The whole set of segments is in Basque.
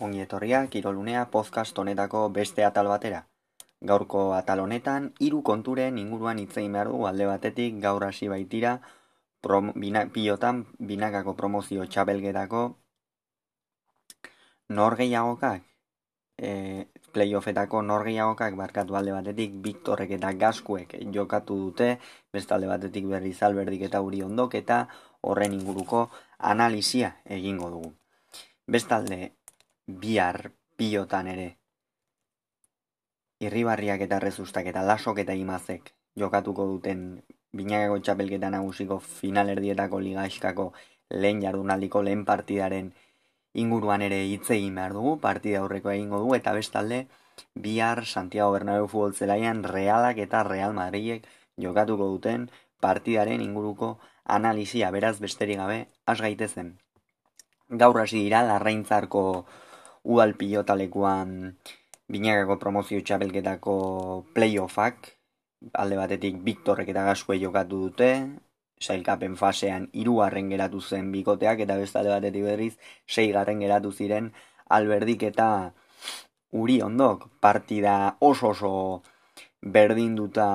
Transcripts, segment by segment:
ongi etorria, kirolunea podcast honetako beste atal batera. Gaurko atal honetan, hiru konturen inguruan hitzein behar du alde batetik gaur hasi baitira prom, bina, pilotan binakako promozio txapelgetako norgeiagokak e, playoffetako norgeiagokak barkatu alde batetik Viktorrek eta Gaskuek jokatu dute, beste alde batetik berriz alberdik eta uri ondok eta horren inguruko analizia egingo dugu. Bestalde, bihar pilotan ere irribarriak eta rezustak eta lasok eta imazek jokatuko duten binakako txapelketa nagusiko finalerdietako ligaiskako lehen jardunaldiko lehen partidaren inguruan ere hitz egin behar dugu, partida aurreko egingo dugu, eta bestalde, bihar Santiago Bernabeu futbol zelaian realak eta Real Madridek jokatuko duten partidaren inguruko analizia beraz besterik gabe has gaitezen. Gaur hasi dira larraintzarko udal pilotalekuan binagako promozio txapelketako playoffak, alde batetik Viktorrek eta Gaskue jokatu dute, sailkapen fasean hirugarren geratu zen bikoteak eta beste alde batetik berriz seigarren geratu ziren alberdik eta uri ondok partida oso oso berdinduta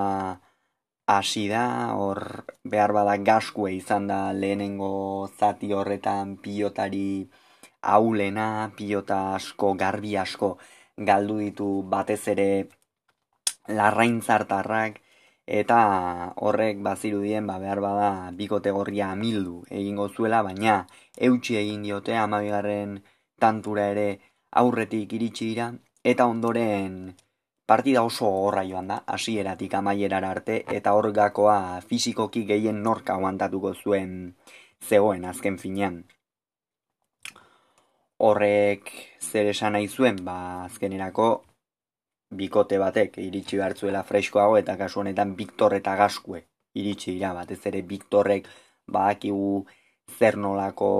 hasi da, hor behar bada gaskue izan da lehenengo zati horretan pilotari aulena, pilota asko, garbi asko galdu ditu batez ere larraintzartarrak. Eta horrek bazirudien ba behar bada bikote gorria amildu egingo zuela, baina eutxi egin diote amabigarren tantura ere aurretik iritsi dira. Eta ondoren partida oso horra joan da, hasieratik amaierara arte eta hor gakoa fizikoki gehien norka aguantatuko zuen zegoen azken finean horrek zer esan nahi zuen, ba, azkenerako bikote batek iritsi hartzuela freskoago eta kasu honetan Viktor eta Gaskue iritsi dira, batez ere Viktorrek badakigu zer nolako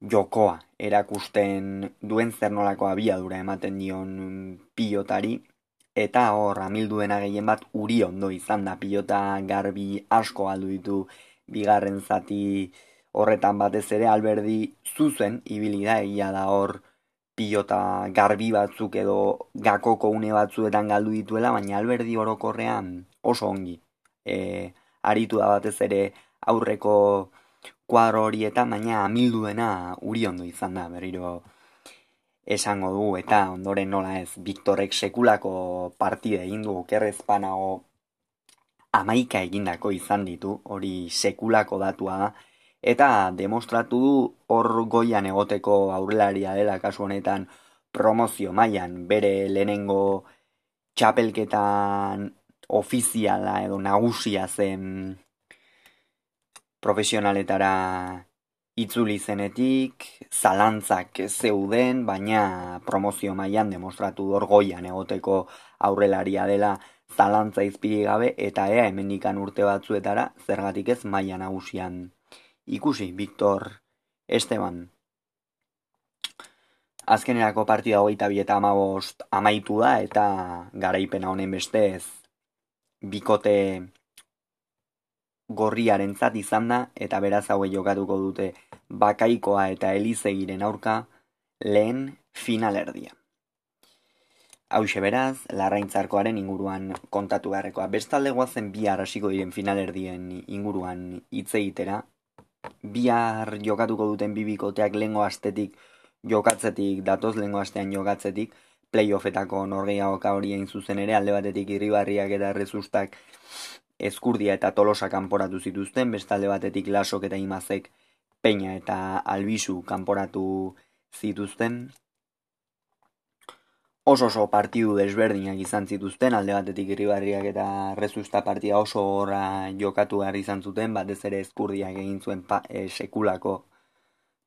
jokoa erakusten duen zer nolako abiadura ematen dion pilotari. Eta hor amilduena gehien bat uri ondo izan da. Pilota garbi asko aldu ditu bigarren zati horretan batez ere alberdi zuzen ibili da egia da hor pilota garbi batzuk edo gakoko une batzuetan galdu dituela, baina alberdi orokorrean oso ongi. E, aritu da batez ere aurreko kuadro horietan, baina amilduena uri ondo izan da, berriro esango du, eta ondoren nola ez, Viktorek sekulako partide egin du, okerrezpanago amaika egindako izan ditu, hori sekulako datua da, eta demostratu du hor goian egoteko aurrelaria dela kasu honetan promozio mailan bere lehenengo txapelketan ofiziala edo nagusia zen profesionaletara itzuli zenetik, zalantzak zeuden, baina promozio mailan demostratu hor goian egoteko aurrelaria dela zalantza izpiri gabe eta ea hemendikan urte batzuetara zergatik ez maila nagusian ikusi, Victor Esteban. Azkenerako partida hogeita bi eta amabost amaitu da eta garaipena honen bestez bikote gorriaren zat izan da eta beraz haue jokatuko dute bakaikoa eta elizegiren aurka lehen finalerdia. Hau beraz, larraintzarkoaren inguruan kontatu beharrekoa. Bestalde guazen bi hasiko diren finalerdien inguruan hitz egitera, bihar jokatuko duten bibikoteak lengo astetik jokatzetik, datoz lengo astean jokatzetik, playoffetako norgeiagoka hori egin zuzen ere, alde batetik irribarriak eta errezustak eskurdia eta tolosa kanporatu zituzten, beste alde batetik lasok eta imazek peina eta albizu kanporatu zituzten, oso oso partidu desberdinak izan zituzten, alde batetik irribarriak eta rezusta partida oso horra jokatu behar izan zuten, batez ere eskurdiak egin zuen pa, e, sekulako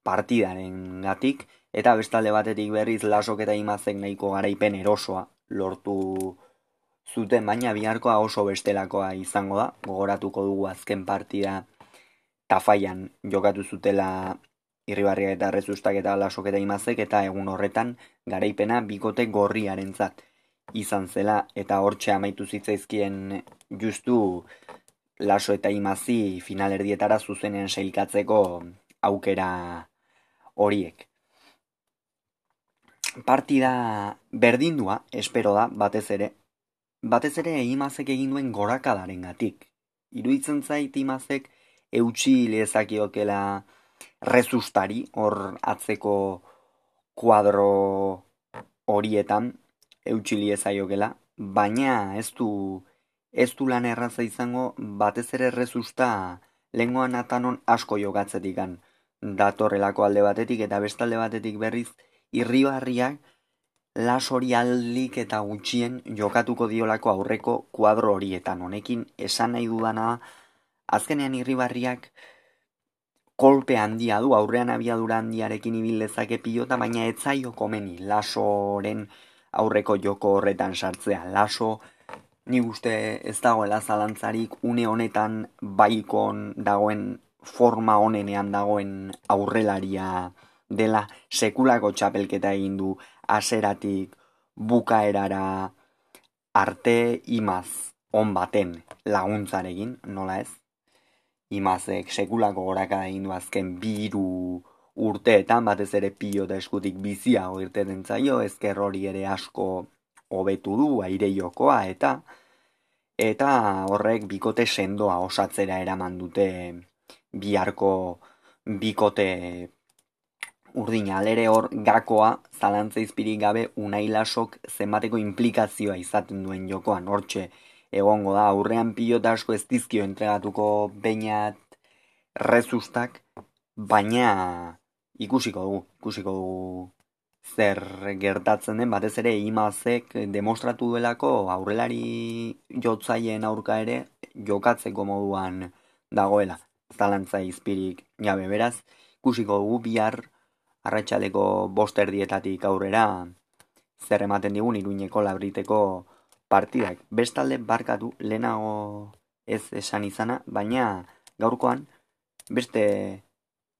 partidaren gatik, eta bestalde batetik berriz lasok eta imazek nahiko garaipen erosoa lortu zuten, baina biharkoa oso bestelakoa izango da, gogoratuko dugu azken partida tafaian jokatu zutela irribarria eta rezustak eta lasok eta imazek eta egun horretan garaipena bikote gorriaren zat izan zela eta hortxe amaitu zitzaizkien justu laso eta imazi finalerdietara zuzenean sailkatzeko aukera horiek. partida berdindua, espero da, batez ere, batez ere imazek egin duen gorakadaren gatik. Iruitzen zait imazek eutxi lezakiokela rezustari, hor atzeko kuadro horietan, eutxi lezaiokela, baina ez du, ez du lan erraza izango batez ere rezusta lengoan atanon asko jokatzetik datorrelako alde batetik eta bestalde batetik berriz irribarriak las hori aldik eta gutxien jokatuko diolako aurreko kuadro horietan. Honekin esan nahi dudana azkenean irribarriak kolpe handia du, aurrean abiadura handiarekin ibil dezake pilota, baina ez zaio komeni lasoren aurreko joko horretan sartzea. Laso ni uste ez dagoela zalantzarik une honetan baikon dagoen forma honenean dagoen aurrelaria dela sekulako txapelketa egin du aseratik bukaerara arte imaz on baten laguntzarekin, nola ez? Imazek sekulako goraka egin du azken biru urteetan, batez ere pilota eskutik biziago irteten zaio, ezker hori ere asko hobetu du, aire jokoa, eta eta horrek bikote sendoa osatzera eraman dute biharko bikote urdina. Alere hor gakoa zalantza izpirik gabe unailasok zenbateko implikazioa izaten duen jokoan. Hortxe egongo da. Aurrean pilota asko ez dizkio entregatuko bainat rezustak baina ikusiko dugu ikusiko dugu zer gertatzen den. Batez ere imazek demostratu duelako aurrelari jotzaien aurka ere jokatzeko moduan dagoela. Zalantza izpirik jabe beraz ikusiko dugu bihar arratsaleko bost erdietatik aurrera zer ematen digun iruñeko labriteko partidak. Bestalde barkatu lehenago ez esan izana, baina gaurkoan beste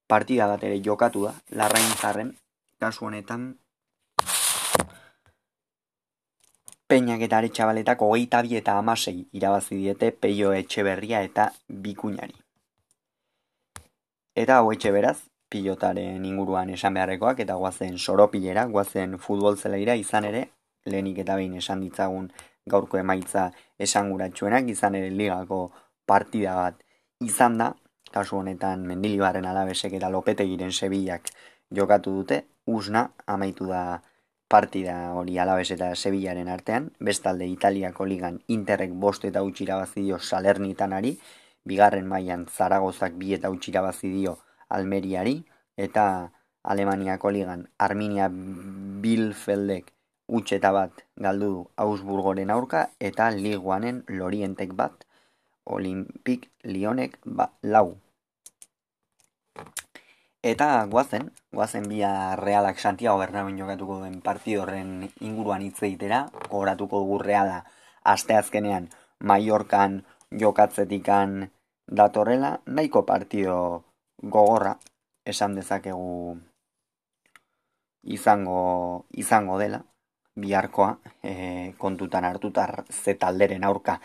partida bat ere jokatu da, larrain zarren, kasu honetan Peñak eta aretxabaletak hogeita bi eta amasei irabazi diete peio etxeberria eta bikuñari. Eta hau etxe beraz, pilotaren inguruan esan beharrekoak eta guazen soropilera, guazen futbol zeleira izan ere, lehenik eta behin esan ditzagun gaurko emaitza esanguratsuenak izan ere ligako partida bat izan da, kasu honetan mendilibarren alabesek eta lopetegiren sebilak jokatu dute, usna amaitu da partida hori alabes eta sebillaren artean, bestalde Italiako ligan interrek bost eta utxira bazidio salernitanari, bigarren mailan zaragozak bi eta utxira bazidio Almeriari. Eta Alemaniako ligan Arminia Bilfeldek utxeta bat galdu du Augsburgoren aurka eta Liguanen Lorientek bat Olimpik Lionek ba, lau. Eta guazen, guazen bia realak Santiago Bernabén jokatuko duen partidorren inguruan hitz egitera, gogoratuko dugu reala asteazkenean Mallorcan jokatzetikan datorrela, nahiko partido gogorra esan dezakegu izango izango dela biharkoa e, kontutan hartutar ze talderen aurka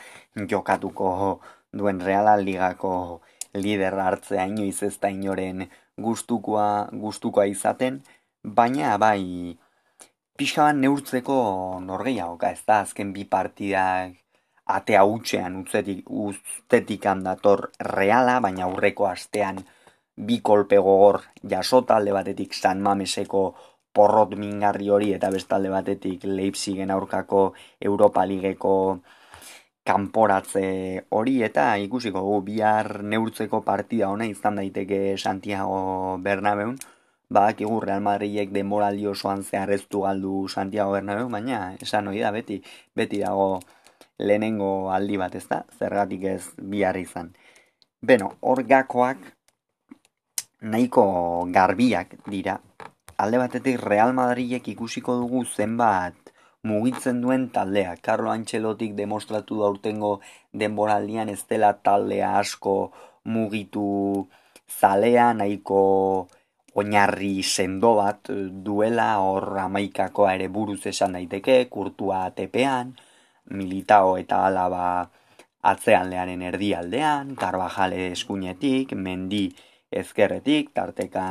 jokatuko duen Reala Ligako lider hartzea inoiz ez da inoren gustukoa gustukoa izaten. Baina bai pixaban neurtzeko norgeiago ez da? Azken bi partidak atea utxean utzetik, ustetik handator reala, baina aurreko astean bi kolpe gogor jasota alde batetik San Mameseko porrot mingarri hori eta bestalde batetik Leipzigen aurkako Europa Ligeko kanporatze hori eta ikusiko gu bihar neurtzeko partida ona izan daiteke Santiago Bernabeun bak igu Real Madridek denboraldi osoan zeharreztu galdu Santiago Bernabeu, baina esan hori da beti, beti dago lehenengo aldi bat ez da, zergatik ez bihar izan. Beno, hor gakoak nahiko garbiak dira. Alde batetik Real Madridek ikusiko dugu zenbat mugitzen duen taldea. Carlo Ancelotik demostratu daurtengo denboraldian ez dela taldea asko mugitu zalea, nahiko oinarri sendo bat duela, hor amaikakoa ere buruz esan daiteke, kurtua tepean, militao eta alaba atzean learen erdialdean, karbajale eskuinetik, mendi ezkerretik, tarteka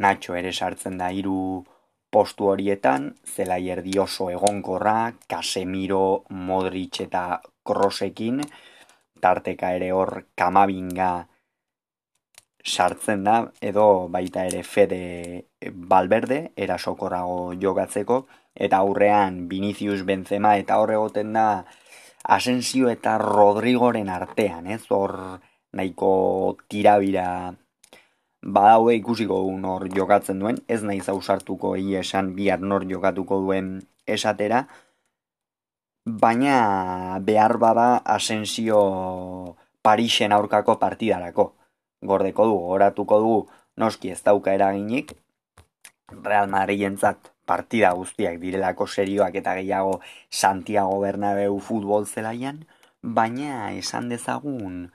Nacho ere sartzen da hiru postu horietan, zelai erdi oso egonkorra, Casemiro, Modric eta Krosekin, tarteka ere hor kamabinga sartzen da, edo baita ere Fede Balberde, erasokorrago jogatzeko, eta aurrean Vinicius Benzema eta hor egoten da Asensio eta Rodrigoren artean, ez? Hor nahiko tirabira badaue ikusiko nor jokatzen duen, ez nahi zausartuko hi esan bihar nor jokatuko duen esatera, baina behar bada asensio Parisen aurkako partidarako. Gordeko du, oratuko du, noski ez dauka eraginik, Real Madridentzat partida guztiak direlako serioak eta gehiago Santiago Bernabeu futbol zelaian, baina esan dezagun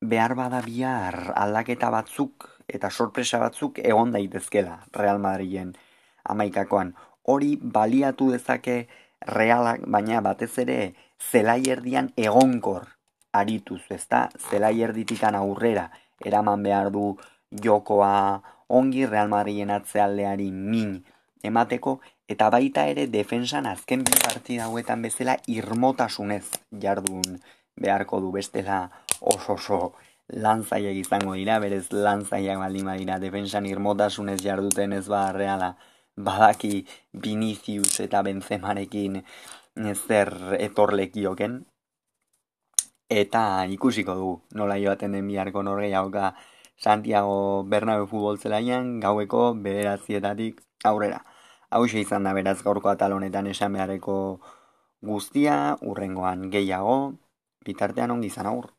behar bada bihar aldaketa batzuk eta sorpresa batzuk egon daitezkela Real Madriden amaikakoan. Hori baliatu dezake realak, baina batez ere zelai erdian egonkor arituz, ezta? Zelai erditikan aurrera eraman behar du jokoa ongi Real Madriden atzealdeari min emateko, eta baita ere defensan azken bi partida hauetan bezala irmotasunez jardun beharko du bestela oso oso lanzaiak izango dira, berez lanzaiak baldin badira, defensan irmotasunez jarduten ez ba reala, badaki Vinicius eta Benzemarekin zer etorlekioken, eta ikusiko du nola joaten den biharko norgeiagoka Santiago Bernabeu futbol zelaian, gaueko bederatzietatik aurrera. Hau izan da beraz gaurko atalonetan esan behareko guztia, urrengoan gehiago, bitartean ongi izan aur.